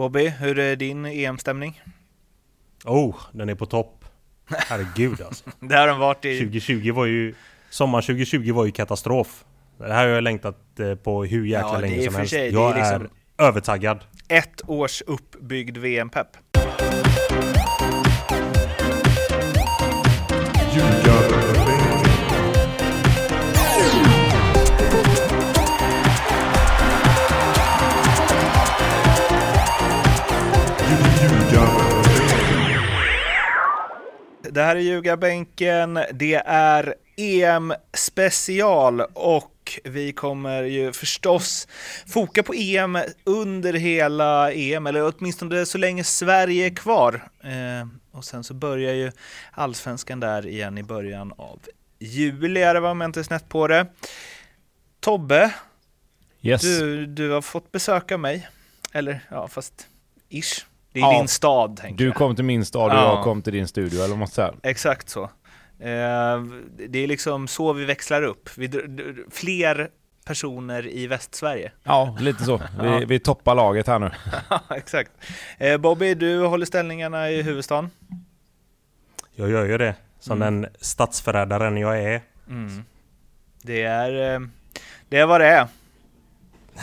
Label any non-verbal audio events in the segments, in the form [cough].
Bobby, hur är din EM-stämning? Oh, den är på topp. Herregud alltså. [laughs] det har den varit i... 2020 var ju... Sommar 2020 var ju katastrof. Det här har jag längtat eh, på hur jäkla Ja, länge som helst. sig- jag är liksom- är övertaggad. Ett års uppbyggd VM-pepp. Det här är Ljugarbänken, det är EM-special och vi kommer ju förstås foka på EM under hela EM, eller åtminstone så länge Sverige är kvar. Eh, och sen så börjar ju allsvenskan där igen i början av juli, är det va, om jag inte är snett på det. Tobbe, Yes. du, du har fått besöka mig. Eller ja, fast ish. Det är Ja. din stad, tänker Du jag. kom till min stad och Ja. jag kom till din studio, eller vad man säga. Exakt så. Eh, det är liksom så vi växlar upp. Vi, fler personer i Västsverige. Ja, lite så. Ja. Vi, vi toppar laget här nu. [laughs] Ja, Exakt. Eh, Bobby, du håller ställningarna i huvudstaden. Jag gör ju det. Som Mm. den statsförrädaren jag är. Mm. Det är, eh, det är vad det är.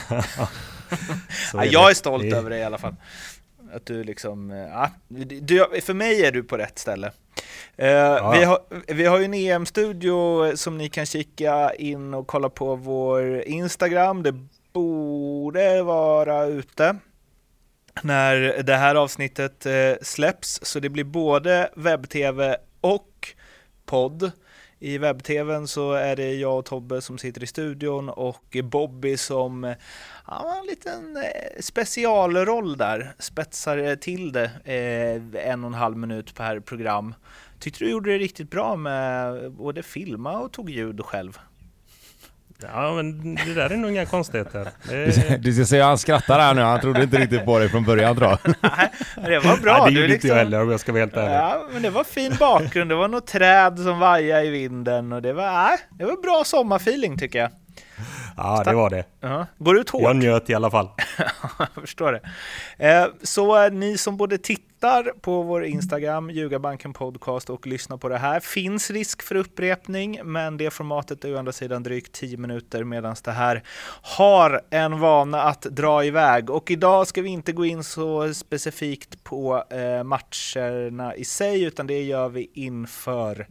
[laughs] Är jag det. är stolt Det- över det i alla fall. Att du liksom, eh, ja, du, för mig är du på rätt ställe. Eh, vi, har, vi har ju en EM-studio som ni kan kika in och kolla på vår Instagram. Det borde vara ute när det här avsnittet eh, släpps. Så det blir både webb-tv och podd. I webb-tvn så är det jag och Tobbe som sitter i studion och Bobby som har ja, en liten eh, specialroll där. Spetsar eh, till det eh, en och en halv minut per program. Tyckte du gjorde det riktigt bra med både filma och tog ljud själv. Ja men det där är nog inga konstigheter. Du, Det, du ska se hur han skrattar här nu, han trodde inte riktigt på dig från början tror jag. [laughs] Nej, det var bra. Nej, det du gjorde inte liksom- jag heller om jag ska vara helt ärlig. Ja, men det var fin bakgrund. Det var något träd som vajade i vinden och det var, ja, det var bra sommarfeeling tycker jag. Ja det var det. Ja. Går ut hårt? Jag njöt i alla fall. [laughs] jag förstår det. Eh, Så eh, ni som både tittar på vår Instagram, Ljugarbanken Podcast, och lyssnar på det här, finns risk för upprepning, men det formatet är å andra sidan drygt 10 minuter, medan det här har en vana att dra iväg. Och idag ska vi inte gå in så specifikt på eh, matcherna i sig, utan det gör vi inför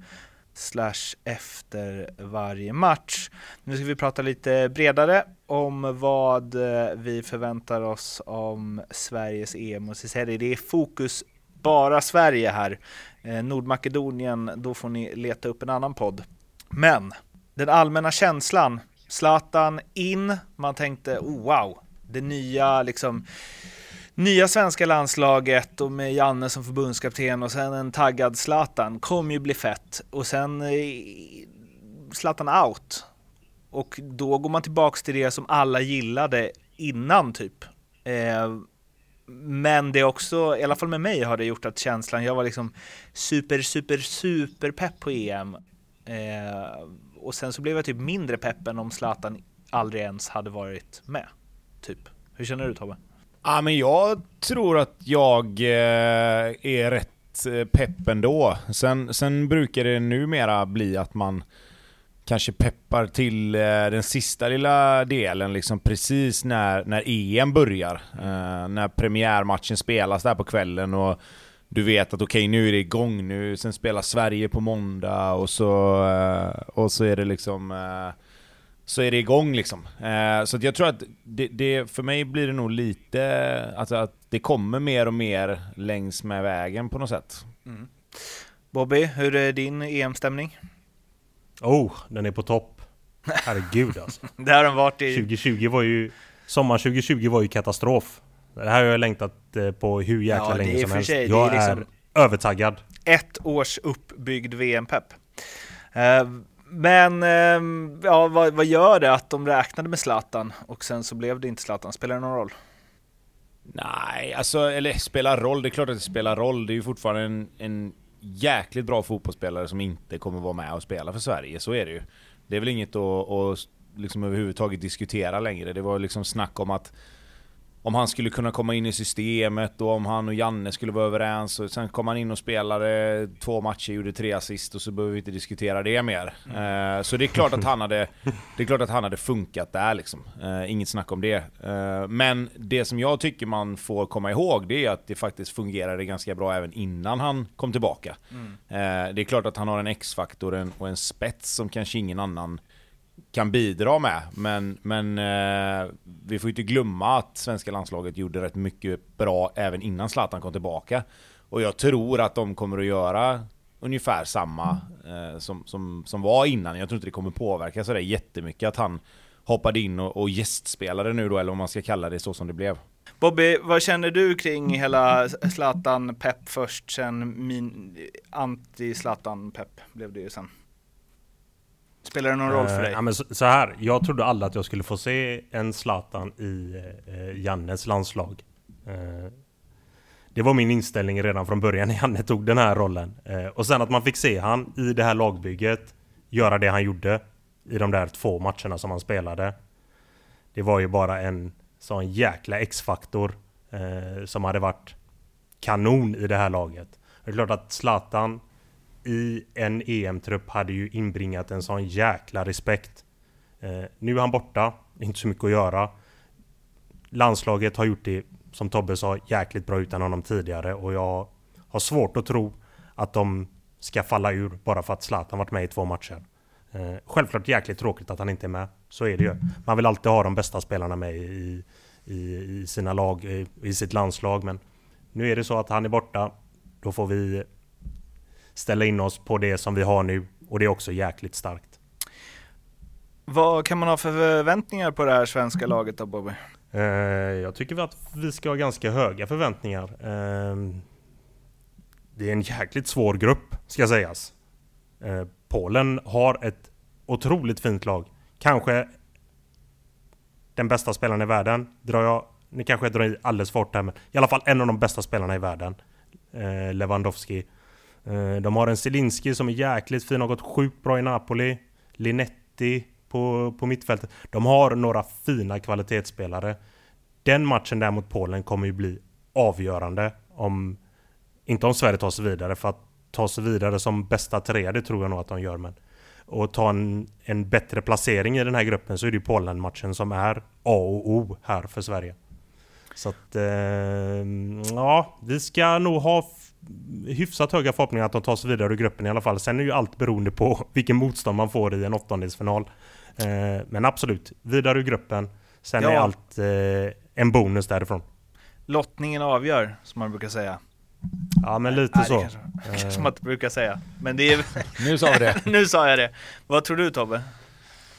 slash efter varje match. Nu ska vi prata lite bredare om vad eh, vi förväntar oss om Sveriges EM och Cicelli. det, det är fokus bara Sverige här. Eh, Nordmakedonien, då får ni leta upp en annan podd. Men den allmänna känslan, Zlatan in, man tänkte oh, wow, det nya liksom nya svenska landslaget och med Janne som förbundskapten och sen en taggad Zlatan kommer ju bli fett. Och sen eh, Zlatan out. Och då går man tillbaks till det som alla gillade innan typ. Eh, men det är också, i alla fall med mig har det gjort att känslan, jag var liksom super, super, super pepp på EM. Eh, och sen så blev jag typ mindre pepp än om Zlatan aldrig ens hade varit med. Typ. Hur känner du Tobbe? Ja, men jag tror att jag eh, är rätt eh, pepp ändå. Sen, sen brukar det numera bli att man kanske peppar till eh, den sista lilla delen liksom precis när, när EM börjar. När premiärmatchen spelas där på kvällen och du vet att okej nu är det igång nu, sen spelar Sverige på måndag och så, och så är det liksom så är det igång liksom. Eh, så att jag tror att det, det, för mig blir det nog lite, alltså att det kommer mer och mer längs med vägen på något sätt. Bobby, hur är din EM-stämning? Oh, den är på topp. Herregud [laughs] alltså. Det har den varit i... 2020 var ju... Sommar 2020 var ju katastrof. Det här har jag längtat eh, på hur jäkla Ja, länge som helst. sig, jag är liksom- är övertaggad. ett års uppbyggd VM-pepp. Eh, men ehm, ja, vad, vad gör det att de räknade med Zlatan och sen så blev det inte Zlatan? Spelar det någon roll? Nej, alltså, eller spelar roll, det är klart att det spelar roll. Det är ju fortfarande en, en jäkligt bra fotbollsspelare som inte kommer vara med och spela för Sverige, så är det ju. Det är väl inget att, att liksom överhuvudtaget diskutera längre. Det var liksom snack om att om han skulle kunna komma in i systemet och om han och Janne skulle vara överens. Och sen kom han in och spelade två matcher, gjorde tre assist och så behöver vi inte diskutera det mer. Mm. så det är klart att han hade, det är klart att han hade funkat där liksom. Eh, inget snack om det. Eh, men det som jag tycker man får komma ihåg det är att det faktiskt fungerade ganska bra även innan han kom tillbaka. Mm. det är klart att han har en X-faktor och en spets som kanske ingen annan kan bidra med. Men, men eh, vi får ju inte glömma att svenska landslaget gjorde rätt mycket bra även innan Zlatan kom tillbaka. Och jag tror att de kommer att göra ungefär samma eh, som, som, som var innan. Jag tror inte det kommer påverka sådär jättemycket att han hoppade in och, och gästspelade nu då, eller om man ska kalla det så som det blev. Bobby, vad känner du kring hela Zlatan-pepp först, sen min anti-Zlatan-pepp blev det ju sen? Spelar det någon roll för dig? ja, men så, så, här, jag trodde aldrig att jag skulle få se en Zlatan i eh, Jannes landslag. Eh, det var min inställning redan från början när Janne tog den här rollen. Eh, och sen att man fick se han i det här lagbygget göra det han gjorde i de där två matcherna som han spelade. Det var ju bara en sån jäkla X-faktor eh, som hade varit kanon i det här laget. Det är klart att Zlatan i en EM-trupp hade ju inbringat en sån jäkla respekt. Eh, nu är han borta, inte så mycket att göra. Landslaget har gjort det, som Tobbe sa, jäkligt bra utan honom tidigare och jag har svårt att tro att de ska falla ur bara för att Zlatan varit med i två matcher. Eh, självklart jäkligt tråkigt att han inte är med, så är det ju. Man vill alltid ha de bästa spelarna med i, i, i sina lag, i, i sitt landslag, men nu är det så att han är borta. Då får vi ställa in oss på det som vi har nu och det är också jäkligt starkt. Vad kan man ha för förväntningar på det här svenska laget då Bobby? Eh, jag tycker att vi ska ha ganska höga förväntningar. Eh, det är en jäkligt svår grupp ska sägas. Eh, Polen har ett otroligt fint lag. Kanske den bästa spelaren i världen. Drar jag, ni kanske drar i alldeles för hårt här men i alla fall en av de bästa spelarna i världen. Lewandowski. Eh, de har en Zelinski som är jäkligt fin, har gått sjukt bra i Napoli. Linetti på, på mittfältet. De har några fina kvalitetsspelare. Den matchen där mot Polen kommer ju bli avgörande. Om, inte om Sverige tar sig vidare, för att ta sig vidare som bästa tre, det tror jag nog att de gör. Men och ta en, en bättre placering i den här gruppen så är det ju Polen-matchen som är A och O här för Sverige. Så att, eh, ja, vi ska nog ha hyfsat höga förhoppningar att de tar sig vidare ur gruppen i alla fall. Sen är ju allt beroende på vilken motstånd man får i en åttondelsfinal. Eh, men absolut, vidare ur gruppen. Sen ja. är allt eh, en bonus därifrån. Lottningen avgör, som man brukar säga. Ja, men lite Nej, så. Kanske, [laughs] kanske man inte brukar säga. Men det är... nu sa vi det. [laughs] nu sa jag det. Vad tror du Tobbe?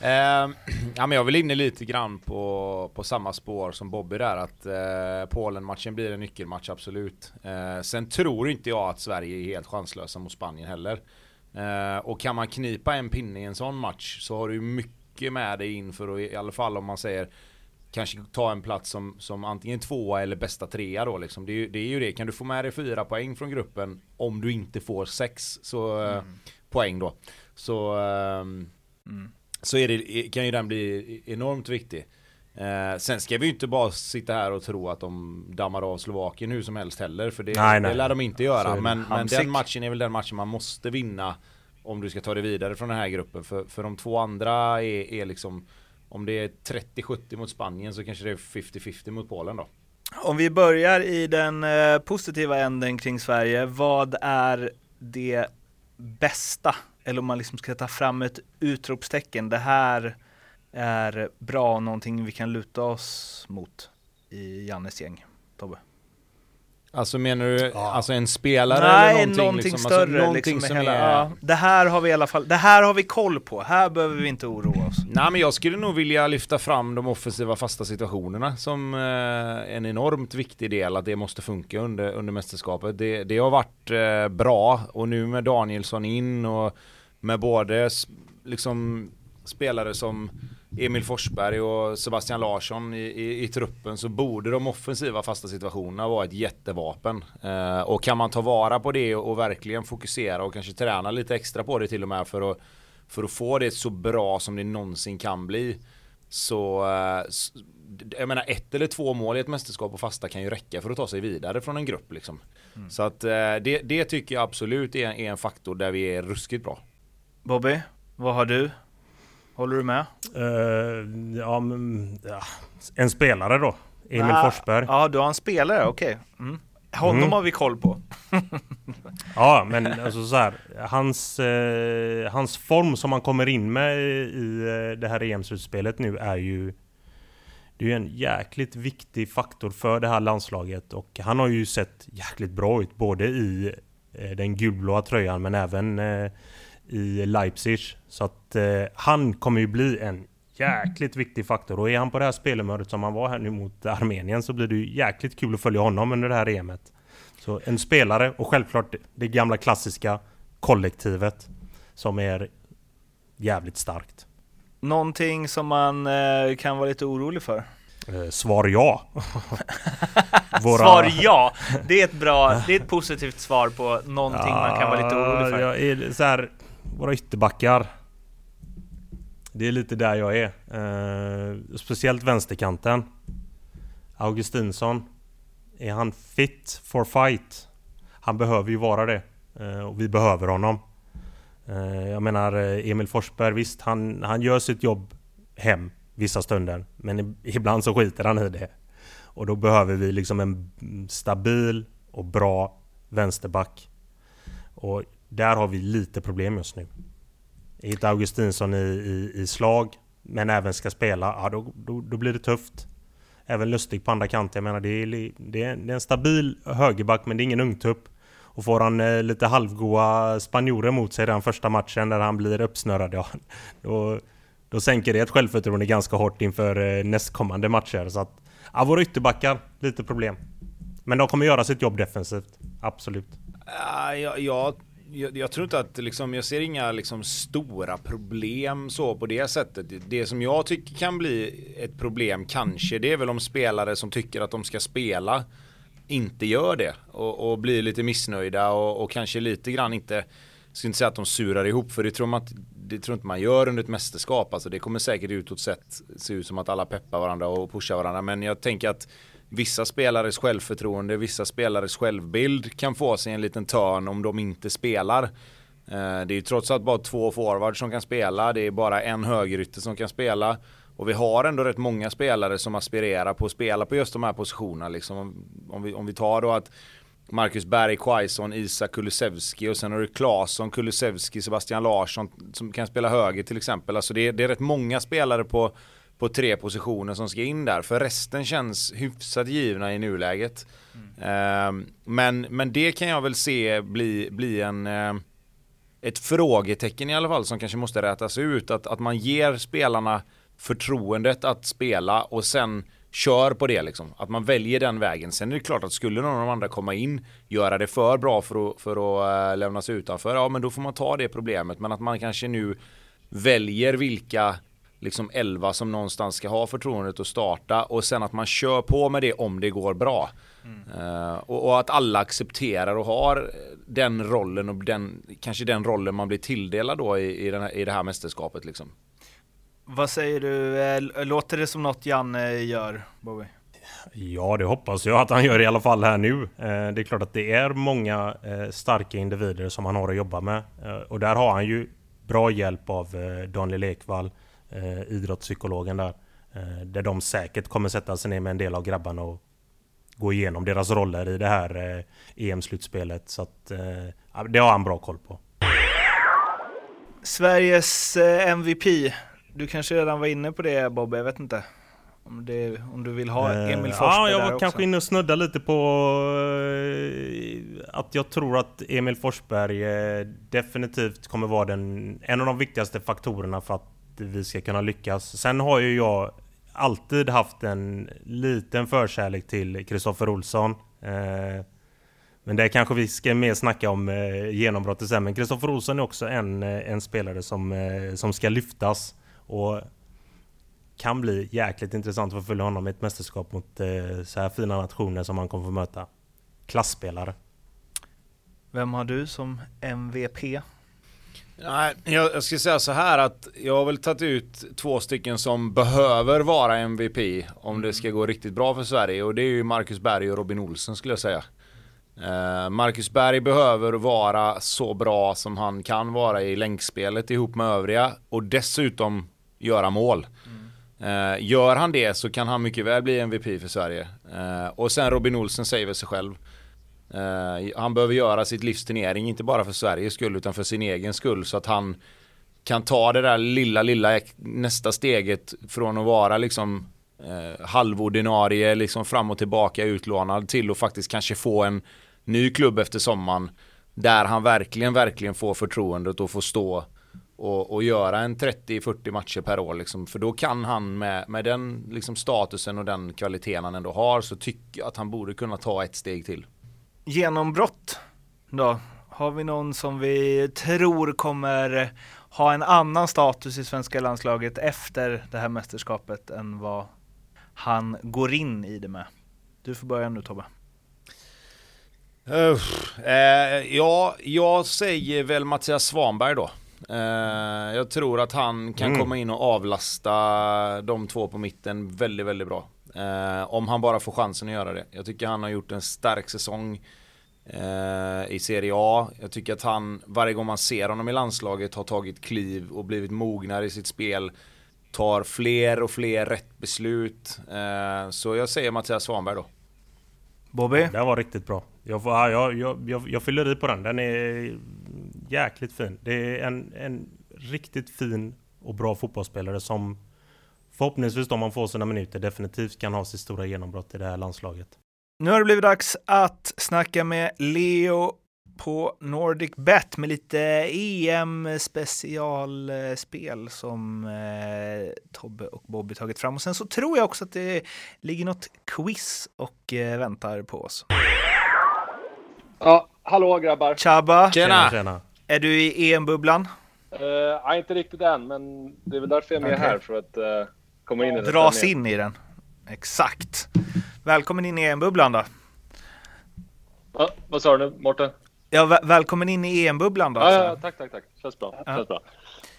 Eh, [clears throat] ja, men jag vill inne lite grann på, på samma spår som Bobby där, att eh, Polen-matchen blir en nyckelmatch, absolut. Eh, sen tror inte jag att Sverige är helt chanslösa mot Spanien heller. Eh, och kan man knipa en pinne i en sån match så har du mycket med dig in för att, i alla fall om man säger kanske ta en plats som, som antingen tvåa eller bästa trea då liksom. Det är, det är ju det, kan du få med dig fyra poäng från gruppen om du inte får sex så, eh, mm. poäng då. Så um, mm så är det, kan ju den bli enormt viktig. Eh, sen ska vi ju inte bara sitta här och tro att de dammar av Slovakien hur som helst heller. För det, nej, nej. det lär de inte göra. Men, men den matchen är väl den matchen man måste vinna. Om du ska ta dig vidare från den här gruppen. För, för de två andra är, är liksom Om det är 30-70 mot Spanien så kanske det är 50-50 mot Polen då. Om vi börjar i den eh, positiva änden kring Sverige. Vad är det bästa eller om man liksom ska ta fram ett utropstecken, det här är bra, någonting vi kan luta oss mot i Jannes gäng, Tobbe? Alltså menar du ja. alltså en spelare Nej, eller någonting, någonting liksom, större. Alltså, någonting liksom som hela, är... ja, det här har vi i alla fall, det här har vi koll på. Här behöver vi inte oroa oss. Nej men jag skulle nog vilja lyfta fram de offensiva fasta situationerna som eh, en enormt viktig del, att det måste funka under, under mästerskapet. Det, det har varit eh, bra och nu med Danielsson in och med både liksom spelare som Emil Forsberg och Sebastian Larsson i, i, i, truppen så borde de offensiva fasta situationerna vara ett jättevapen. Eh, och kan man ta vara på det och, och, verkligen fokusera och kanske träna lite extra på det till och med för att, för att få det så bra som det någonsin kan bli. Så, eh, jag menar ett eller två mål i ett mästerskap på fasta kan ju räcka för att ta sig vidare från en grupp liksom. Mm. Så att eh, det, det tycker jag absolut är, är en faktor där vi är ruskigt bra. Bobby, vad har du? Håller du med? Uh, ja, men, ja, en spelare då. Emil ah, Forsberg. Ja, du har en spelare, okej. Okay. Mm. Honom mm. har vi koll på. [laughs] ja, men alltså så här, hans, eh, hans form som han kommer in med i eh, det här EM-slutspelet nu är ju det är ju en jäkligt viktig faktor för det här landslaget och han har ju sett jäkligt bra ut både i eh, den gulblåa tröjan men även eh, i Leipzig. Så att eh, han kommer ju bli en jäkligt viktig faktor och är han på det här spelhumöret som han var här nu mot Armenien så blir det ju jäkligt kul att följa honom under det här EMet. Så en spelare och självklart det gamla klassiska kollektivet som är jävligt starkt. Någonting som man eh, kan vara lite orolig för? Eh, svar ja. [laughs] Våra... Svar ja! Det är ett bra, det är ett positivt svar på någonting ja, man kan vara lite orolig för. Är så här, våra ytterbackar. Det är lite där jag är. Eh, speciellt vänsterkanten. Augustinsson. Är han fit for fight? Han behöver ju vara det. Eh, och vi behöver honom. Eh, jag menar eh, Emil Forsberg, visst han, han gör sitt jobb hem vissa stunder. Men ibland så skiter han i det. Och då behöver vi liksom en stabil och bra vänsterback. Och där har vi lite problem just nu. Hitta Augustinsson i, i, i slag, men även ska spela, ja då, då, då, blir det tufft. Även Lustig på andra kanten, jag menar det är, det är, det är en stabil högerback men det är ingen ungtupp. Och får han eh, lite halvgoa spanjorer mot sig den första matchen där han blir uppsnurrad, ja [laughs] då, då sänker det ett självförtroende ganska hårt inför eh, nästkommande matcher. Så att, ja, våra ytterbackar, lite problem. Men de kommer göra sitt jobb defensivt, absolut. Uh, jag, jag, jag, jag, tror inte att liksom, jag ser inga liksom, stora problem så på det sättet. Det som jag tycker kan bli ett problem kanske, det är väl om spelare som tycker att de ska spela inte gör det och, och blir lite missnöjda och, och kanske lite grann inte, jag ska inte säga att de surar ihop för det tror man det tror inte man gör under ett mästerskap. Alltså det kommer säkert utåt sett se ut som att alla peppar varandra och pushar varandra. Men jag tänker att vissa spelares självförtroende, vissa spelares självbild kan få sig en liten törn om de inte spelar. Eh, det är ju trots allt bara två forwards som kan spela. Det är bara en högerytter som kan spela. Och vi har ändå rätt många spelare som aspirerar på att spela på just de här positionerna. Liksom om, vi, om vi tar då att Marcus Berg, Quaison, Isak Kulusevski och sen har du Claesson, Kulusevski, Sebastian Larsson som kan spela höger till exempel. Alltså det är, det är rätt många spelare på, på tre positioner som ska in där. För resten känns hyfsat givna i nuläget. Mm. Uh, men, men det kan jag väl se bli, bli en... Uh, ett frågetecken i alla fall som kanske måste rätas ut. Att, att man ger spelarna förtroendet att spela och sen kör på det liksom. Att man väljer den vägen. Sen är det klart att skulle någon av de andra komma in, göra det för bra för att, för att uh, lämnas utanför, ja men då får man ta det problemet. Men att man kanske nu väljer vilka liksom 11 som någonstans ska ha förtroendet att starta och sen att man kör på med det om det går bra. Mm. Uh, och, och, att alla accepterar och har den rollen och den, kanske den rollen man blir tilldelad då i, i, den här, i det här mästerskapet liksom. Vad säger du? Eh, låter det som något Janne gör, Bowie? Ja, det hoppas jag att han gör i alla fall här nu. Eh, det är klart att det är många eh, starka individer som han har att jobba med. Och där har han ju bra hjälp av Daniel Ekvall, idrottspsykologen där. Där de säkert kommer sätta sig ner med en del av grabbarna och gå igenom deras roller i det här EM-slutspelet. Så att det har han bra koll på. Sveriges MVP du kanske redan var inne på det Bobbe, jag vet inte. Om, det, om du vill ha eh, Emil Forsberg Ja, jag var där kanske inne och snudda lite på eh, att jag tror att Emil Forsberg eh, definitivt kommer vara den, en av de viktigaste faktorerna för att vi ska kunna lyckas. Sen har ju jag alltid haft en liten förkärlek till Kristoffer Olsson. Eh, men det kanske vi ska mer snacka om eh, genombrottet sen. Men Kristoffer Olsson är också en, eh, en spelare som, som ska lyftas. Och kan bli jäkligt intressant att följa honom i ett mästerskap mot eh, så här fina nationer som han kommer få möta. Klassspelare. Vem har du som MVP? Nej, jag, jag ska säga så här att jag har väl tagit ut två stycken som behöver vara MVP om det ska gå riktigt bra för Sverige och det är ju Marcus Berg och Robin Olsen skulle jag säga. Eh, Marcus Berg behöver vara så bra som han kan vara i länkspelet ihop med övriga och dessutom göra mål. Mm. Gör han det så kan han mycket väl bli MVP för Sverige. Eh, och sen Robin Olsen säger väl sig själv. Uh, han behöver göra sitt livs turnering, inte bara för Sveriges skull utan för sin egen skull så att han kan ta det där lilla, lilla nästa steget från att vara liksom eh, uh, halvordinarie, liksom fram och tillbaka utlånad till att faktiskt kanske få en ny klubb efter sommaren där han verkligen, verkligen får förtroendet och får stå och, och göra en 30-40 matcher per år liksom. För då kan han med, med den liksom statusen och den kvaliteten han ändå har så tycker jag att han borde kunna ta ett steg till genombrott då? Har vi någon som vi tror kommer ha en annan status i svenska landslaget efter det här mästerskapet än vad han går in i det med? Du får börja nu Tobbe. Uh, eh, ja, jag säger väl Mattias Svanberg då. Uh, jag tror att han kan mm. komma in och avlasta de två på mitten väldigt, väldigt bra. Eh, om han bara får chansen att göra det. Jag tycker han har gjort en stark säsong eh, i Serie A. Jag tycker att han, varje gång man ser honom i landslaget, har tagit kliv och blivit mognare i sitt spel. Tar fler och fler rätt beslut. Eh, så jag säger Mattias Svanberg då. Bobby? Den var riktigt bra. Jag, jag, jag, jag fyller i på den. Den är jäkligt fin. Det är en, en riktigt fin och bra fotbollsspelare som förhoppningsvis om man får sina minuter definitivt kan ha sitt stora genombrott i det här landslaget. Nu har det blivit dags att snacka med Leo på Nordic Bet med lite EM specialspel som eh, Tobbe och Bobby tagit fram. Och sen så tror jag också att det ligger något quiz och eh, väntar på oss. Ja, hallå grabbar! Tjaba! Tjena! Tjena. Är du i EM-bubblan? Uh, nej, inte riktigt än, men det är väl därför jag är med okay. här för att uh, komma in i den. Dras in i den. Exakt. Välkommen in i EM-bubblan då. Ja, vad sa du nu, Mårten? Ja, väl välkommen in i EM-bubblan då. Ja, ja, tack, tack, tack. Känns bra. Ja. Känns bra.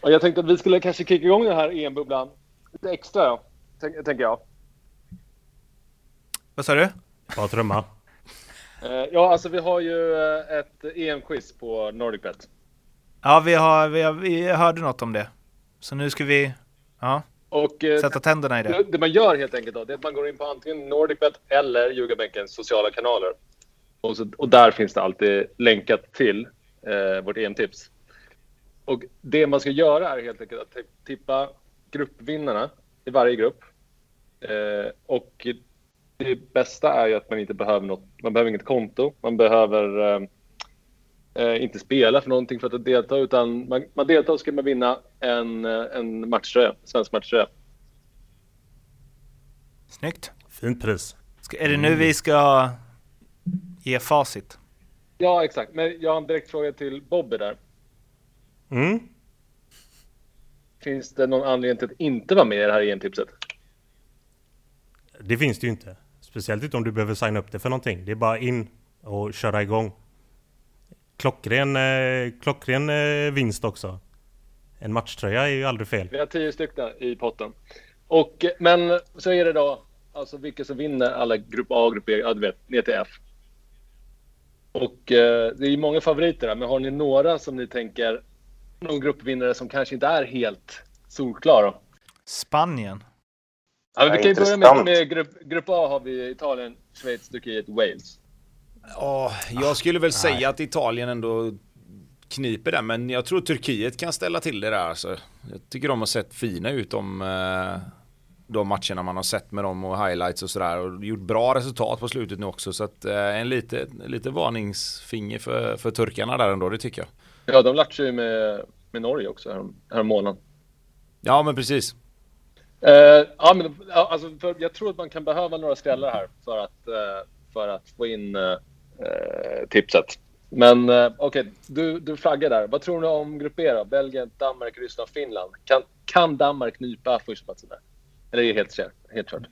Och jag tänkte att vi skulle kanske kicka igång den här EM-bubblan lite extra, ja. tänker jag. Vad sa du? Bara trumma. Eh, ja, alltså vi har ju eh, ett EM-quiz på NordicBet. Ja, vi, har, vi, har, vi hörde något om det. Så nu ska vi ja, och, eh, sätta tänderna i det. Det man gör helt enkelt då, det är att man går in på antingen NordicBet eller Ljugarbänkens sociala kanaler. Och, så, och, där finns det alltid länkat till eh, vårt EM-tips. Och det man ska göra är helt enkelt att tippa gruppvinnarna i varje grupp. Eh, och det bästa är ju att man inte behöver något, man behöver inget konto, man behöver eh, eh inte spela för någonting för att delta, utan man, man deltar och ska man vinna en, eh, en matchtröja, svensk matchtröja. Snyggt. Fint pris. Ska, är det nu vi ska ge facit? Ja, exakt. Men jag har en direkt fråga till Bobby där. Mm. Finns det någon anledning till att inte vara med i det här EM-tipset? Det finns det ju inte. Speciellt inte om du behöver signa upp det för någonting. Det är bara in och köra igång. Klockren, eh, klockren eh, vinst också. En matchtröja är ju aldrig fel. Vi har tio stycken i potten. Och, men så är det då, alltså vilka som vinner alla grupp A grupp B, ja du vet, ner till F. Och eh, det är ju många favoriter där, men har ni några som ni tänker, någon gruppvinnare som kanske inte är helt solklar? Spanien. Ja, men vi kan ju börja med, med grupp, grupp A har vi Italien, Schweiz, Turkiet, Wales. Ja, jag skulle väl säga att Italien ändå kniper där, men jag tror Turkiet kan ställa till det där. Alltså. Jag tycker de har sett fina ut om eh, de matcherna man har sett med dem och highlights och sådär. Och gjort bra resultat på slutet nu också. Så att eh, en lite, lite varningsfinger för, för turkarna där ändå, det tycker jag. Ja, de latchar ju med, med Norge också här, här månaden. Ja, men precis. Uh, ja, men alltså, jag tror att man kan behöva några skrällar här för att, uh, för att få in uh, tipset. Men okej, okay, du, du flaggar där. Vad tror du om Grupp E då? Belgien, Danmark, Ryssland, Finland. Kan, kan Danmark nypa förstaplatsen där? Eller är det helt, helt kört?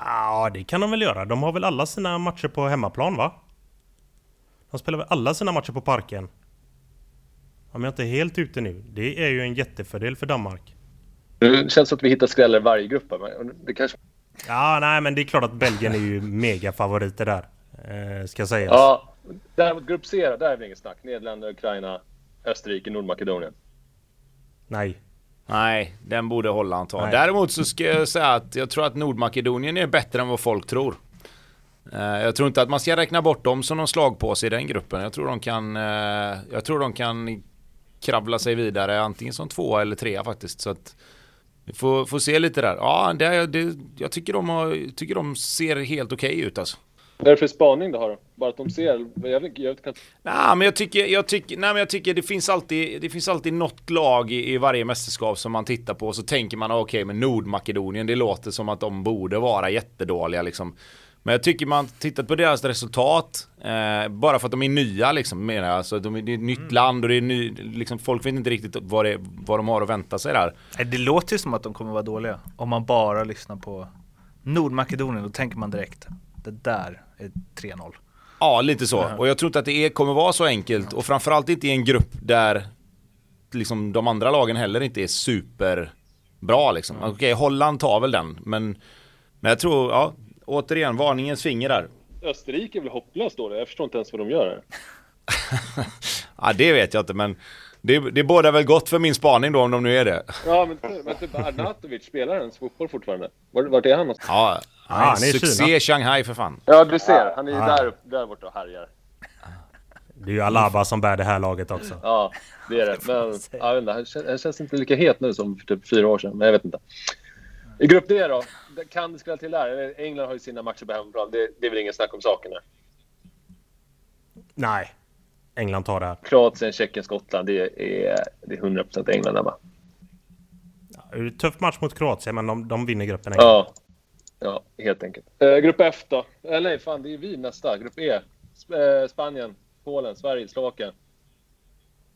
Ja, det kan de väl göra. De har väl alla sina matcher på hemmaplan va? De spelar väl alla sina matcher på Parken? om jag inte är helt ute nu, det är ju en jättefördel för Danmark. Det känns som att vi hittar skräller varje grupp. Men det kanske... Ja, nej men det är klart att Belgien är ju [laughs] megafavoriter där. Eh, ska sägas. Ja, däremot grupp C, där är det inget snack. Nederländerna, Ukraina, Österrike, Nordmakedonien. Nej. Nej, den borde Holland ta. Nej. Däremot så ska jag säga att jag tror att Nordmakedonien är bättre än vad folk tror. Eh, Jag tror inte att man ska räkna bort dem som någon slagpåse i den gruppen. Jag tror de kan, eh, jag tror de kan kravla sig vidare antingen som tvåa eller trea faktiskt. Så att vi får, får se lite där. Ja, det, det, jag tycker de, har, tycker de ser helt okej ut alltså. Vad är det för spaning du har? Bara att de ser? Jag, vet- jag kan... Nej, men jag tycker, jag tycker, nej, men jag tycker det finns alltid, det finns alltid något lag i, i varje mästerskap som man tittar på och så tänker man okej, men Nordmakedonien, det låter som att de borde vara jättedåliga liksom. Men jag tycker man tittat på deras resultat, eh, bara för att de är nya liksom, menar jag. Alltså, de, är- det är ett nytt land och det är ny, liksom, folk vet inte riktigt vad, det, vad de har att vänta sig där. Det låter ju som att de kommer vara dåliga. Om man bara lyssnar på Nordmakedonien, då tänker man direkt det där är 3-0. Ja, lite så. Och jag tror inte att det är, kommer vara så enkelt. Och framförallt inte i en grupp där liksom, de andra lagen heller inte är superbra. Liksom. Okej, Holland tar väl den, men, men jag tror, ja, återigen, varningens finger där. Österrike är väl hopplöst då? Jag förstår inte ens vad de gör. här. [laughs] Ja, det vet jag inte, men det, det bådar väl gott för min spaning då, om de nu är det. Ja, men, men typ Arnautovic, spelar ens fotboll fortfarande? Var, vart är han någonstans? Ja, Ah, han är succé Kina. i Shanghai för fan. Ja, du ser. Han är ju Ah. där, upp- där borta och härjar. Det är ju Alaba som bär det här laget också. Ja, det är det. [laughs] Men jag vet inte, han, känns, han känns inte lika het nu som för typ fyra år sedan. Men jag vet inte. I grupp D då? Det- Kan det spela till där? England har ju sina matcher på hemmaplan. Det, det är väl ingen snack om saken där. Nej. England tar det här. Kroatien, Tjeckien, Skottland. Det är, det är 100% England där va? Det är en tuff match mot Kroatien, men de, de vinner gruppen. England. Ja. Ja, helt enkelt. Eh, grupp F då? Eller nej, fan det är vi nästa. Grupp E. Sp- eh, Spanien, Polen, Sverige, Slovakien.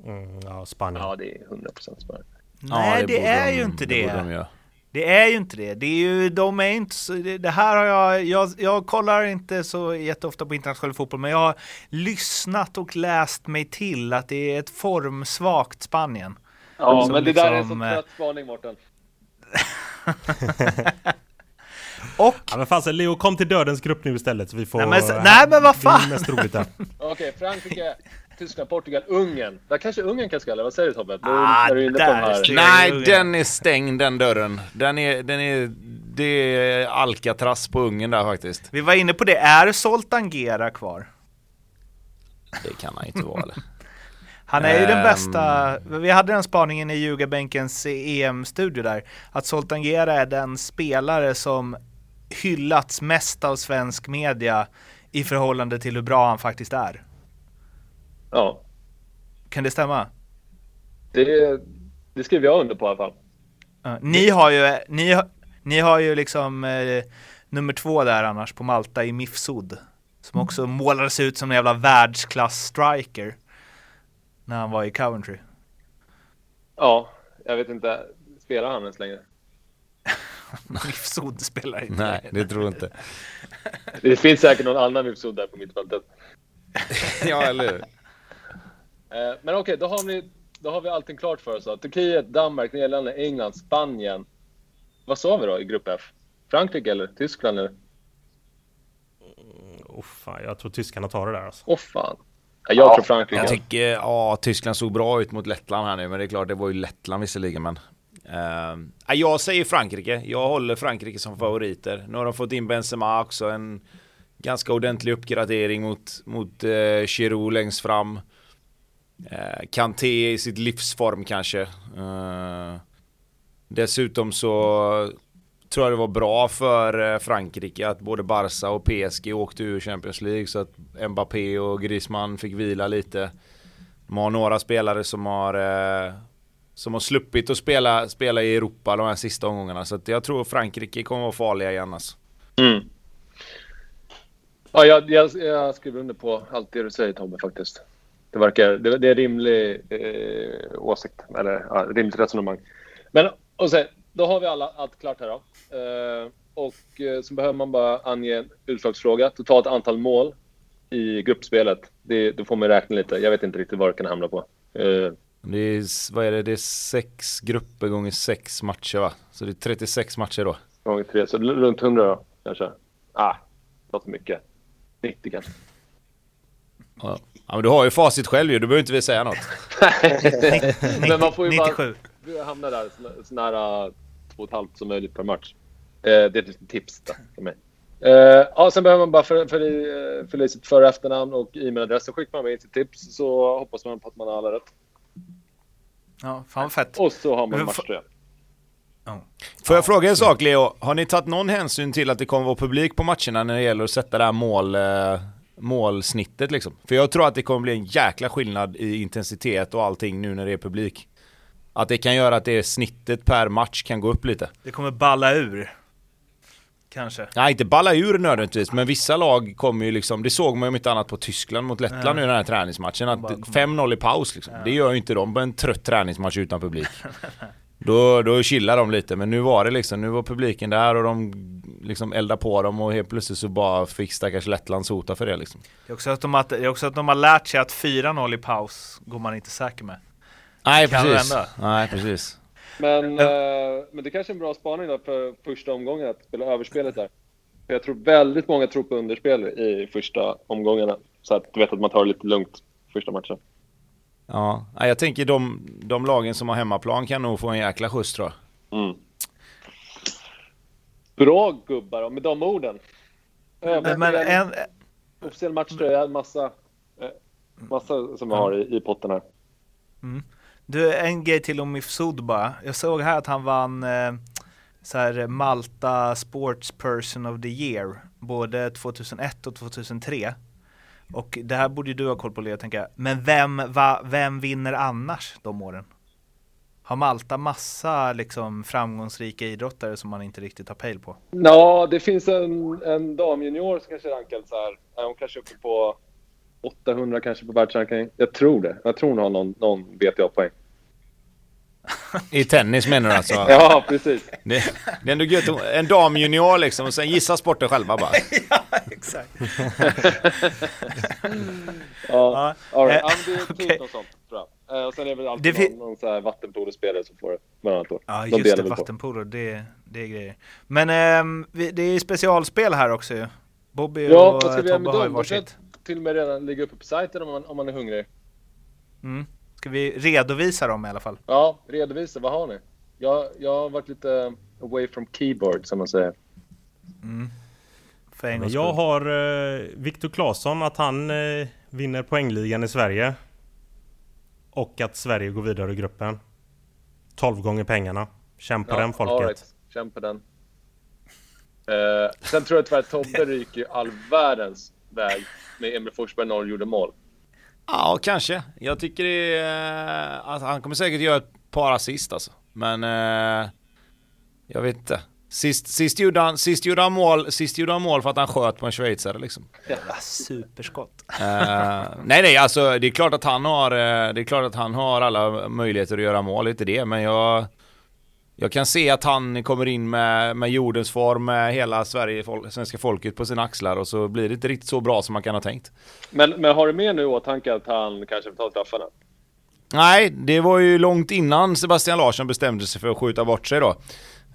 Mm, ja, Spanien. Ja, det är 100% Spanien. Nej, det, borde är de- ju inte det. borde de göra. Det är ju inte det. Det är ju, de är inte så, det, det här har jag, jag, jag kollar inte så jätteofta på internationell fotboll, men jag har lyssnat och läst mig till att det är ett formsvagt Spanien. Ja, men det där är en liksom, så eh, trött spaning, Mårten. [laughs] [laughs] Och, Ja, men fasen, Leo kom till dödens grupp nu istället så vi får... Nej, men s- nej, men vad fan! Det är mest. [laughs] Okej, Frankrike, Tyskland, Portugal, Ungern. Där kanske Ungern kan skrälla. Vad säger du Tobbe? Ah, är du där de Nej, den är stängd den dörren. Den är, den är, det är Alcatraz på Ungern där faktiskt. vi var inne på det, är Zoltan Gera kvar? Det kan han inte vara eller? [laughs] Han är ju den Ehm. bästa, vi hade den spaningen i ljugarbänkens EM-studio där, att Zoltan Gera är den spelare som hyllats mest av svensk media i förhållande till hur bra han faktiskt är. Ja, Kan det stämma? det, det skriver jag under på i alla fall. Ja, Ni har ju, ni, ni har ju liksom eh, nummer två där annars på Malta i Mifsud. Som också målades ut som en jävla världsklass-striker. När han var i Coventry. Ja, jag vet inte. Spelar han ens längre? [laughs] Mifsud spelar inte. Nej, det tror jag inte. Det finns säkert någon annan episod där på mittfältet. [laughs] ja, eller hur? Eh, Men okej, då, har vi, då har vi allting klart för oss. då. Turkiet, Danmark, Nederländerna, England, Spanien. Vad sa vi då i grupp F? Frankrike eller Tyskland? Eller? Oh, fan, jag tror tyskarna tar det där alltså. Åh fan. Ja, jag tror Frankrike. Jag tycker, ja, Tyskland såg bra ut mot Lettland här nu, men det är klart, det var ju Lettland visserligen, men... Uh, jag säger Frankrike. Jag håller Frankrike som favoriter. Nu har de fått in Benzema också, en ganska ordentlig uppgradering mot, mot uh, Giroud längst fram. Uh, Kanté i sitt livsform kanske. Uh, dessutom så tror jag det var bra för Frankrike att både Barca och PSG åkte ur Champions League så att Mbappé och Griezmann fick vila lite. De har några spelare som har som har sluppit att spela, spela i Europa de här sista omgångarna så att jag tror Frankrike kommer vara farliga igen alltså. Mm. Ja, jag, jag, jag skriver under på allt det du säger Tobbe faktiskt. Det verkar, det, det är rimlig eh, åsikt, eller ja, rimligt resonemang. Men och sen, då har vi alla, allt klart här då. Eh, och eh, så behöver man bara ange en utslagsfråga, totalt antal mål i gruppspelet. Det, då får man räkna lite. Jag vet inte riktigt vad det kan hamna på. Eh, Eh, Det är, vad är det, det är sex grupper gånger sex matcher va? Så det är 36 matcher då. Gånger tre, så runt 100 då kanske. Ah, låter mycket. 90 kanske. Ja. ja men du har ju facit själv ju, du behöver inte vi säga något. [laughs] Men man får ju bara 97. hamna där så- så nära två och ett halvt som möjligt per match. Eh, det är ett litet tips då, för mig. Eh, ja, sen behöver man bara fylla för, för, fylla i sitt för och efternamn och e-mailadress. Så skickar man med sitt tips så hoppas man på att man har alla rätt. Ja, fan fett. Och så har man matchtröja. Får jag fråga en sak Leo? Har ni tagit någon hänsyn till att det kommer vara publik på matcherna när det gäller att sätta det här mål, eh, målsnittet liksom? För jag tror att det kommer bli en jäkla skillnad i intensitet och allting nu när det är publik. Att det kan göra att det snittet per match kan gå upp lite. Det kommer balla ur. Kanske. Nej, inte balla ur nödvändigtvis, men vissa lag kommer ju liksom, det såg man ju om inte annat på Tyskland mot Lettland Ja. nu i den här träningsmatchen, att bara kommer- 5-0 i paus liksom. Det gör ju inte de på en trött träningsmatch utan publik. [laughs] då, då chillar de lite, men nu var det liksom, nu var publiken där och de liksom eldade på dem och helt plötsligt så bara fick stackars Lettland sota för det liksom. Det är också att de har, det är också att de har lärt sig att 4-0 i paus går man inte säker med. Nej precis. Nej precis. Men, eh, men det kanske är en bra spaning då för första omgången att spela överspelet där. För jag tror väldigt många tror på underspel i första omgångarna. Så att du vet att man tar det lite lugnt första matchen. Ja, jag tänker de, de lagen som har hemmaplan kan nog få en jäkla skjuts tror jag. Mm. Bra gubbar då, med de orden. Eh, Men en, Officiell matchtröja, massa, eh, massa som vi har i, i potten här du, en grej till om Mifsud bara. Jag såg här att han vann eh, så här Malta Sports Person of the Year både 2001 och 2003. Och det här borde ju du ha koll på Leo, tänker jag. Men vem, va, vem vinner annars de åren? Har Malta massa liksom framgångsrika idrottare som man inte riktigt har pejl på? Ja, det finns en, en damjunior som kanske är rankad så här. Eh, hon kanske är uppe på 800 kanske på världsrankingen. Jag tror det. Jag tror hon har någon, någon VTA-poäng. I tennis menar du alltså? [laughs] Ja, precis. Det, det är ändå gött. En damjunior liksom och sen gissa sporten själva bara. [laughs] ja, exakt. [laughs] Ja, all right. eh, ja, det är sånt, tror jag. Eh, Och sen är det väl Det alltid fin- någon, någon så här vattenpolospelare som får det varannat år. Ja De just det, vattenpolo, det, det är grejer. Men ehm, vi, det är specialspel här också ju. Bobby Ja, och Tobbe har ju varsitt. Till och med redan ligga uppe på sajten om man, om man är hungrig. Mm. Ska vi redovisa dem i alla fall? Ja, redovisa. Vad har ni? Jag, jag har varit lite away from keyboard, som man säger. Gångs jag har eh, Viktor Claesson att han eh, vinner poängligan i Sverige. Och att Sverige går vidare i gruppen. 12 gånger pengarna. Känn på den folket. right. Känn på den. Eh, sen tror jag tyvärr att Tobbe [laughs] ryker all världens väg med Emil Forsberg när gjorde mål. Ja, kanske. Jag tycker det är... eh, Alltså, han kommer säkert göra ett par assist alltså. Men... Eh, jag vet inte. Sist, sist, gjorde han, sist, gjorde han mål, sist gjorde han mål för att han sköt på en schweizare liksom. Jävla superskott. Eh, nej, nej, alltså det är klart att han har, eh, det är klart att han har alla möjligheter att göra mål, inte det, men jag... Jag kan se att han kommer in med, med jordens form, med hela Sverige, fol- svenska folket på sina axlar och så blir det inte riktigt så bra som man kan ha tänkt. Men, men har du med nu i åtanke att han kanske får ta straffarna? Nej, det var ju långt innan Sebastian Larsson bestämde sig för att skjuta bort sig då.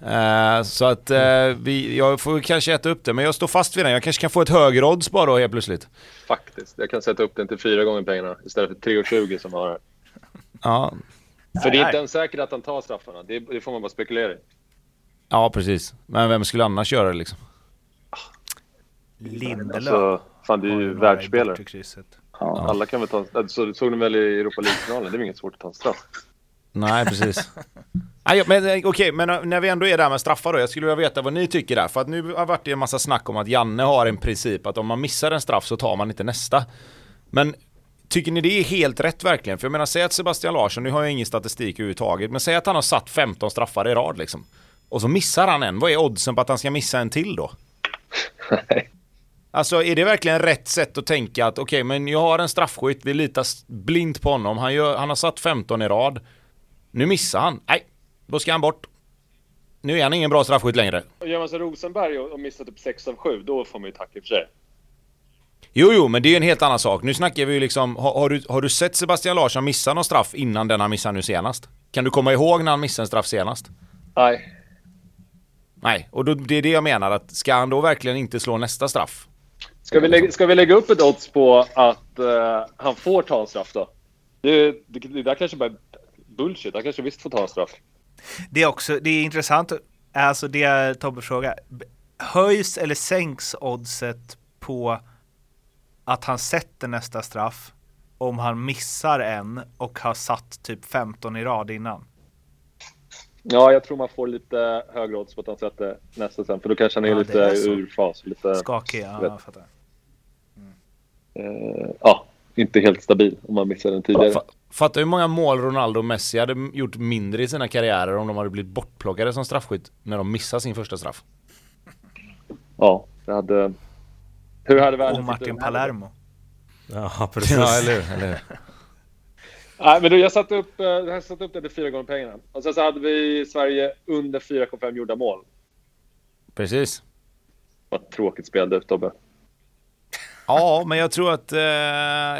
Eh, så att eh, vi, jag får kanske äta upp det, men jag står fast vid den. Jag kanske kan få ett högre odds bara då helt plötsligt. Faktiskt. Jag kan sätta upp den till fyra gånger pengarna istället för 3,20 som har här. Ja, För det är inte ens säkert att han tar straffarna. Det, det får man bara spekulera i. ja precis. Men vem skulle annars göra det liksom? Lindelöf. Alltså, fan, det är ju världsspelare. Ja, alla kan väl ta... Så, såg ni väl i Europa League-finalen? Det är inget svårt att ta en straff. Nej, precis. [laughs] Nej, men eh, okej, men eh, när vi ändå är där med straffar då. Jag skulle vilja veta vad ni tycker där. För att nu har det varit en massa snack om att Janne har en princip att om man missar en straff så tar man inte nästa. Men tycker ni det är helt rätt verkligen? För jag menar, säg att Sebastian Larsson, nu har jag ingen statistik överhuvudtaget, men säg att han har satt 15 straffar i rad liksom. Och så missar han en. Vad är oddsen på att han ska missa en till då? Alltså är det verkligen rätt sätt att tänka att okej, men jag har en straffskytt, vi litar blint på honom. Han, gör, han har satt 15 i rad. Nu missar han. Nej, då ska han bort. Nu är han ingen bra straffskytt längre. Gör man så Rosenberg och, missar typ 6 av 7, då får man ju tack i och för sig. Jo, jo, men det är en helt annan sak. Nu snackar vi ju liksom, har, har, du, har du sett Sebastian Larsson missa någon straff innan den han missade nu senast? Kan du komma ihåg när han missade en straff senast? Nej. Nej, och då, det är det jag menar, att ska han då verkligen inte slå nästa straff? Ska vi, lägga, ska vi lägga upp ett odds på att uh, han får ta en straff då? Det, det, det där kanske bara är bullshit. Han kanske visst får ta en straff. Det är också det är intressant, alltså det Tobbe frågar. Höjs eller sänks oddset på att han sätter nästa straff om han missar en och har satt typ 15 i rad innan? Ja, jag tror man får lite högre odds på att han sätter nästa sen, för då kanske han är Ja, lite är ur fas. Lite, Skakig, ja, jag fattar. eh, ja, inte helt stabil om man missar den tidigare. Fa- Fatta hur många mål Ronaldo och Messi hade gjort mindre i sina karriärer om de hade blivit bortplockade som straffskytt när de missade sin första straff. Ja, det hade... Hur hade världen Och Martin? Palermo. Ja, [laughs] precis. Ja, eller hur? Eller hur? [laughs] Nej, men du, jag satte upp, eh, jag satte upp det till fyra gånger pengarna. Och sen så hade vi Sverige under 4,5 gjorda mål. Precis. Vad tråkigt spel du, Tobbe. Ja, men jag tror att, eh,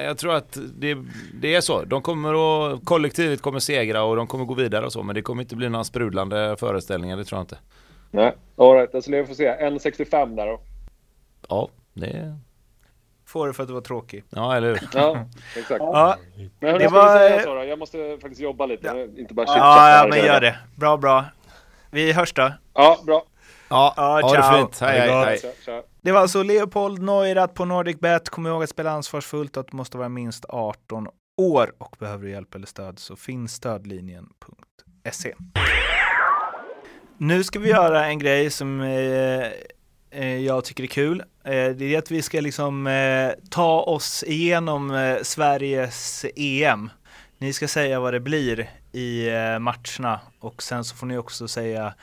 jag tror att det, det är så. De kommer att, kollektivet kommer segra och de kommer gå vidare och så, men det kommer inte bli några sprudlande föreställningar, det tror jag inte. Nej, alright. Alltså, vi får se. 1,65 där då. Ja, det... Får du för att du var tråkig. Ja, eller hur? [laughs] Ja, exakt. Ja, Men hur Det var- säga så då? Jag måste faktiskt jobba lite. Ja. Inte bara ja, ja men gör där. det. Bra, bra. Vi hörs då. Ja, bra. Ja, Ja, ha det fint. Hej, det hej, hej. Det var alltså Leopold Neurath på NordicBet. Kom ihåg att spela ansvarsfullt och att du måste vara minst 18 år. Och behöver du hjälp eller stöd så finns stödlinjen.se. Nu ska vi göra en grej som eh, eh, jag tycker är kul. Eh, det är att vi ska liksom eh, ta oss igenom eh, Sveriges EM. Ni ska säga vad det blir i eh, matcherna och sen så får ni också säga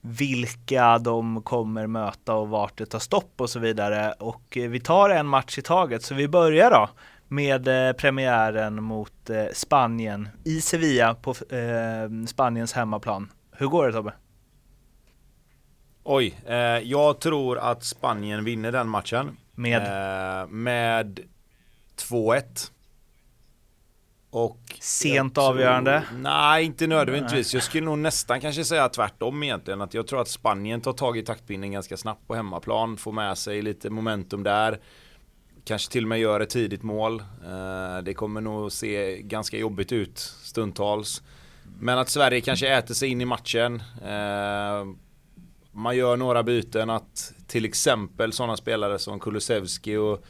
vilka de kommer möta och vart det tar stopp och så vidare. Och eh, vi tar en match i taget, så vi börjar då med eh, premiären mot Spanien i Sevilla på Spaniens hemmaplan. Hur går det Tobbe? Oj, eh, jag tror att Spanien vinner den matchen. Med Eh, med 2-1. Och Sent jag avgörande? Nej, inte nödvändigtvis. Jag skulle nog nästan kanske säga tvärtom egentligen. Att jag tror att Spanien tar tag i taktpinnen ganska snabbt på hemmaplan. Får med sig lite momentum där. Kanske till och med gör ett tidigt mål. Eh, det kommer nog se ganska jobbigt ut stundtals. Men att Sverige kanske äter sig in i matchen. Man gör några byten att till exempel sådana spelare som Kulusevski och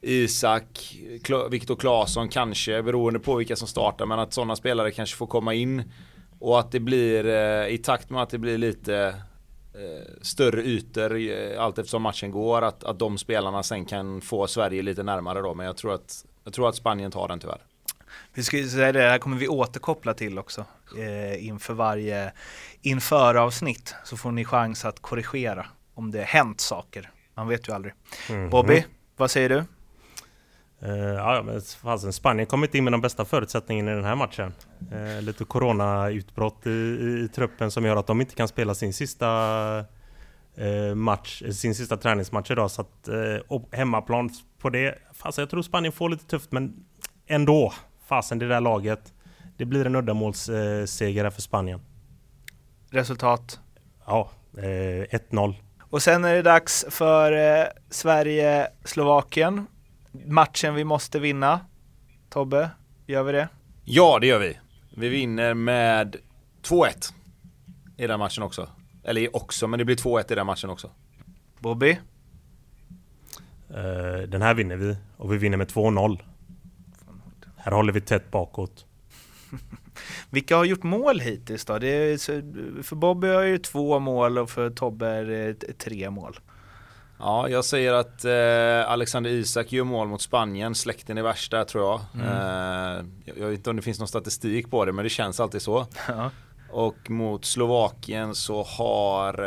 Isak, Viktor Claesson kanske, beroende på vilka som startar, men att sådana spelare kanske får komma in. Och att det blir, eh, i takt med att det blir lite eh, större ytor eh, allt eftersom matchen går, att, att de spelarna sen kan få Sverige lite närmare då. Men jag tror att, jag tror att Spanien tar den tyvärr. Vi ska säga det, det här kommer vi återkoppla till också eh, inför varje inför avsnitt så får ni chans att korrigera om det hänt saker. Man vet ju aldrig. Mhm. Bobby, vad säger du? Eh, ja, men fasen, Spanien kom inte in med de bästa förutsättningarna i den här matchen. Uh, lite coronautbrott i, i, i truppen som gör att de inte kan spela sin sista eh, match, sin sista träningsmatch idag. Så att, uh, hemmaplan på det. Fasen, jag tror Spanien får lite tufft men ändå. Fasen det där laget. Det blir en uddamålsseger för Spanien. Resultat? Ja, eh, 1-0. Och sen är det dags för eh, Sverige-Slovakien. Matchen vi måste vinna. Tobbe, gör vi det? Ja, det gör vi. Vi vinner med 2-1 i den matchen också. Eller också, men det blir 2-1 i den matchen också. Bobby? Eh, den här vinner vi och vi vinner med 2-0. Här håller vi tätt bakåt. [laughs] Vilka har gjort mål hittills då? Det är, för Bobby har ju två mål och för Tobbe är det tre mål. Ja, jag säger att eh, Alexander Isak gör mål mot Spanien. Släkten är värst där tror jag. Eh, jag. Jag vet inte om det finns någon statistik på det, men det känns alltid så. [laughs] Ja. Och mot Slovakien så har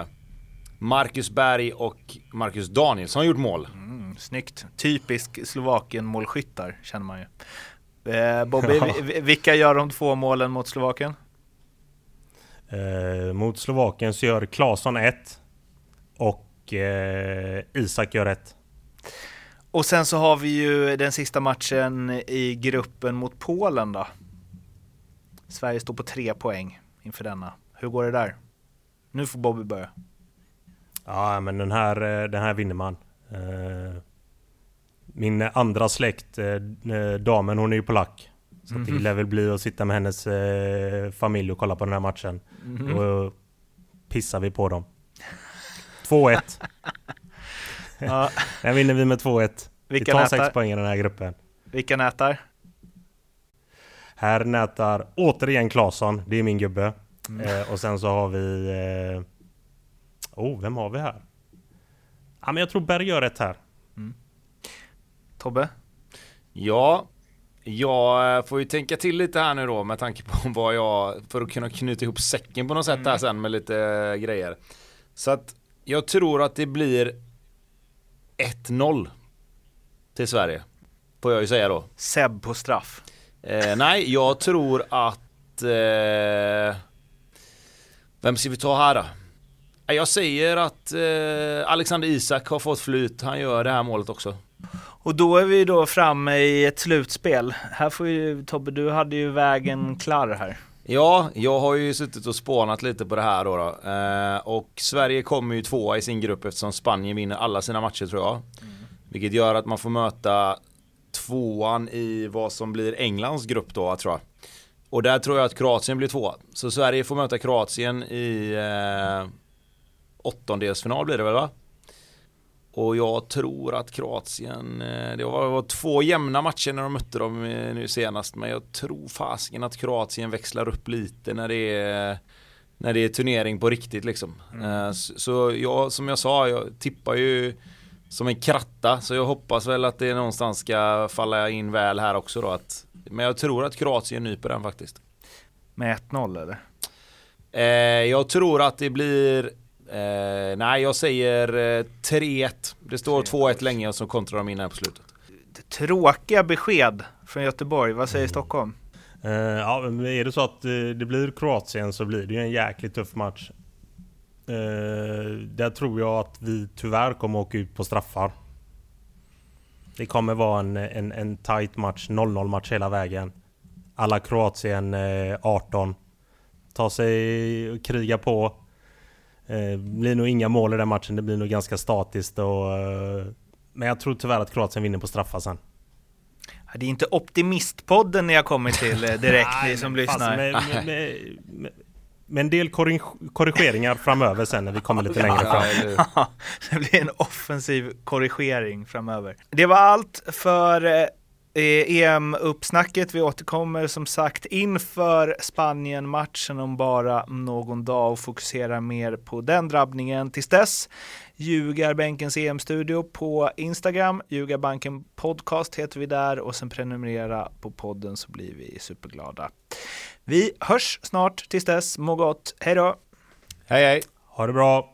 eh, Marcus Berg och Marcus Danielsson gjort mål. Mm, snyggt. Typisk Slovakien-målskyttar känner man ju. Eh, Bobby, Ja. vi- vi- vilka gör de två målen mot Slovakien? Eh, mot Slovakien så gör Claesson 1 och eh, Isak gör 1. Och sen så har vi ju den sista matchen i gruppen mot Polen då. Sverige står på tre poäng inför denna. Hur går det där? Nu får Bobby börja. Ja, men den här, eh, den här vinner man. Eh, min andra släkt, eh, damen, hon är ju polack. Så mm -hmm. det lär väl bli att sitta med hennes familj och kolla på den här matchen. Mm -hmm. Då pissar vi på dem. 2-1. [laughs] ja. [laughs] Den vinner vi med 2-1. Vi tar nätar? sex poäng i den här gruppen. Vilka nätar? Här nätar återigen Claesson, det är min gubbe. Mm. Eh, och sen så har vi... Eh, oh, vem har vi här? Ja, men jag tror Berg gör rätt här. Tobbe? Ja, jag eh, får ju tänka till lite här nu då med tanke på [laughs] vad jag... För att kunna knyta ihop säcken på något sätt här mm. sen med lite äh, grejer. Så att jag tror att det blir 1-0 till Sverige. Får jag ju säga då. Seb på straff. Eh, nej, jag tror att... Eh, vem ska vi ta här då? Jag säger att eh, Alexander Isak har fått flyt. Han gör det här målet också. Och då är vi då framme i ett slutspel. Här får ju Tobbe, du hade ju vägen klar här. Ja, jag har ju suttit och spånat lite på det här då. då. Eh, och Sverige kommer ju tvåa i sin grupp eftersom Spanien vinner alla sina matcher tror jag. Mm. Vilket gör att man får möta tvåan i vad som blir Englands grupp då tror jag. Och där tror jag att Kroatien blir tvåa. Så Sverige får möta Kroatien i eh, åttondelsfinal blir det väl va? Och jag tror att Kroatien, eh, det var, var, två jämna matcher när de mötte dem eh, nu senast. Men jag tror fasken att Kroatien växlar upp lite när det är, när det är turnering på riktigt liksom. Mm. Eh, så jag, som jag sa, jag tippar ju som en kratta. Så jag hoppas väl att det någonstans ska falla in väl här också då. Att, men jag tror att Kroatien nyper den faktiskt. Med 1-0 eller? Eh, jag tror att det blir eh, Nej jag säger eh, 3-1 Det står 2-1 länge och så kontrar de in här på slutet Tråkiga besked från Göteborg, vad säger mm. Stockholm? Uh, ja, är det så att uh, det blir Kroatien så blir det ju en jäkligt tuff match. Uh, där tror jag att vi tyvärr kommer åka ut på straffar. Det kommer vara en, en, en tight match, 0-0 match hela vägen. Alla Kroatien 18. Ta sig och kriga på. Det blir nog inga mål i den matchen, det blir nog ganska statiskt. Och, men jag tror tyvärr att Kroatien vinner på straffar sen. Det är inte optimistpodden ni har kommit till direkt, ni som lyssnar. Med, med, med, med en del korrigeringar framöver sen när vi kommer lite längre fram. [laughs] Det blir en offensiv korrigering framöver. Det var allt för EM-uppsnacket. Vi återkommer som sagt inför Spanien-matchen om bara någon dag och fokuserar mer på den drabbningen. Tills dess, Ljugarbänkens EM-studio på Instagram, Ljugarbanken podcast heter vi där och sen prenumerera på podden så blir vi superglada. Vi hörs snart tills dess, må gott, hej då! Hej hej! Ha det bra!